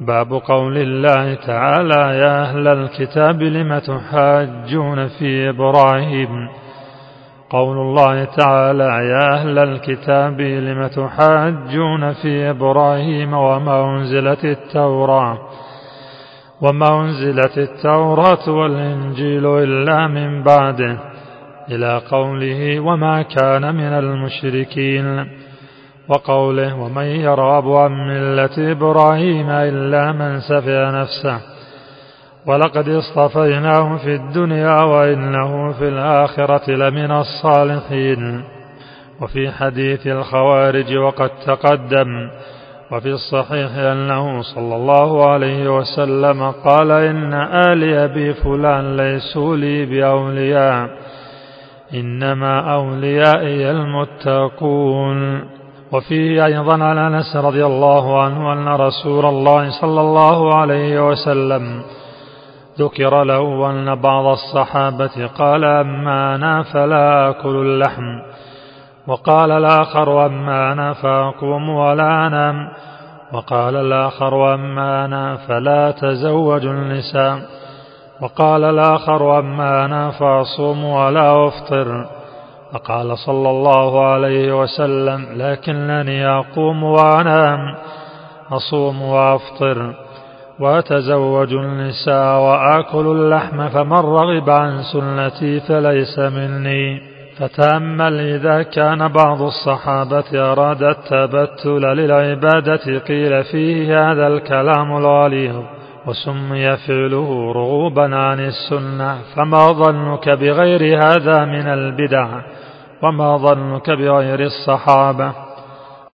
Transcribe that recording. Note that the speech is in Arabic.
باب قول الله تعالى يا أهل الكتاب لم تحاجون في إبراهيم؟ قول الله تعالى يا أهل الكتاب لم تحاجون في إبراهيم وما أنزلت التوراة؟ وما أنزلت التوراة والإنجيل إلا من بعده إلى قوله وما كان من المشركين. وقوله ومن يرغب عن ملة إبراهيم إلا من سفه نفسه ولقد اصطفيناه في الدنيا وإنه في الآخرة لمن الصالحين وفي حديث الخوارج وقد تقدم وفي الصحيح أنه صلى الله عليه وسلم قال إن آل أبي فلان ليسوا لي بأولياء إنما أوليائي المتقون وفيه أيضا عن أنس رضي الله عنه أن رسول الله صلى الله عليه وسلم ذكر له أن بعض الصحابة قال أما أنا فلا أكل اللحم وقال الآخر أما أنا فأقوم ولا أنام وقال الآخر أما أنا فلا تزوج النساء وقال الآخر أما أنا فأصوم ولا أفطر. فقال صلى الله عليه وسلم لكنني أقوم وأنام أصوم وأفطر وأتزوج النساء وآكل اللحم فمن رغب عن سنتي فليس مني. فتأمل إذا كان بعض الصحابة أراد التبتل للعبادة قيل فيه هذا الكلام الغليظ. وسمي فعله رغوبا عن السنة فما ظنك بغير هذا من البدع وما ظنك بغير الصحابة.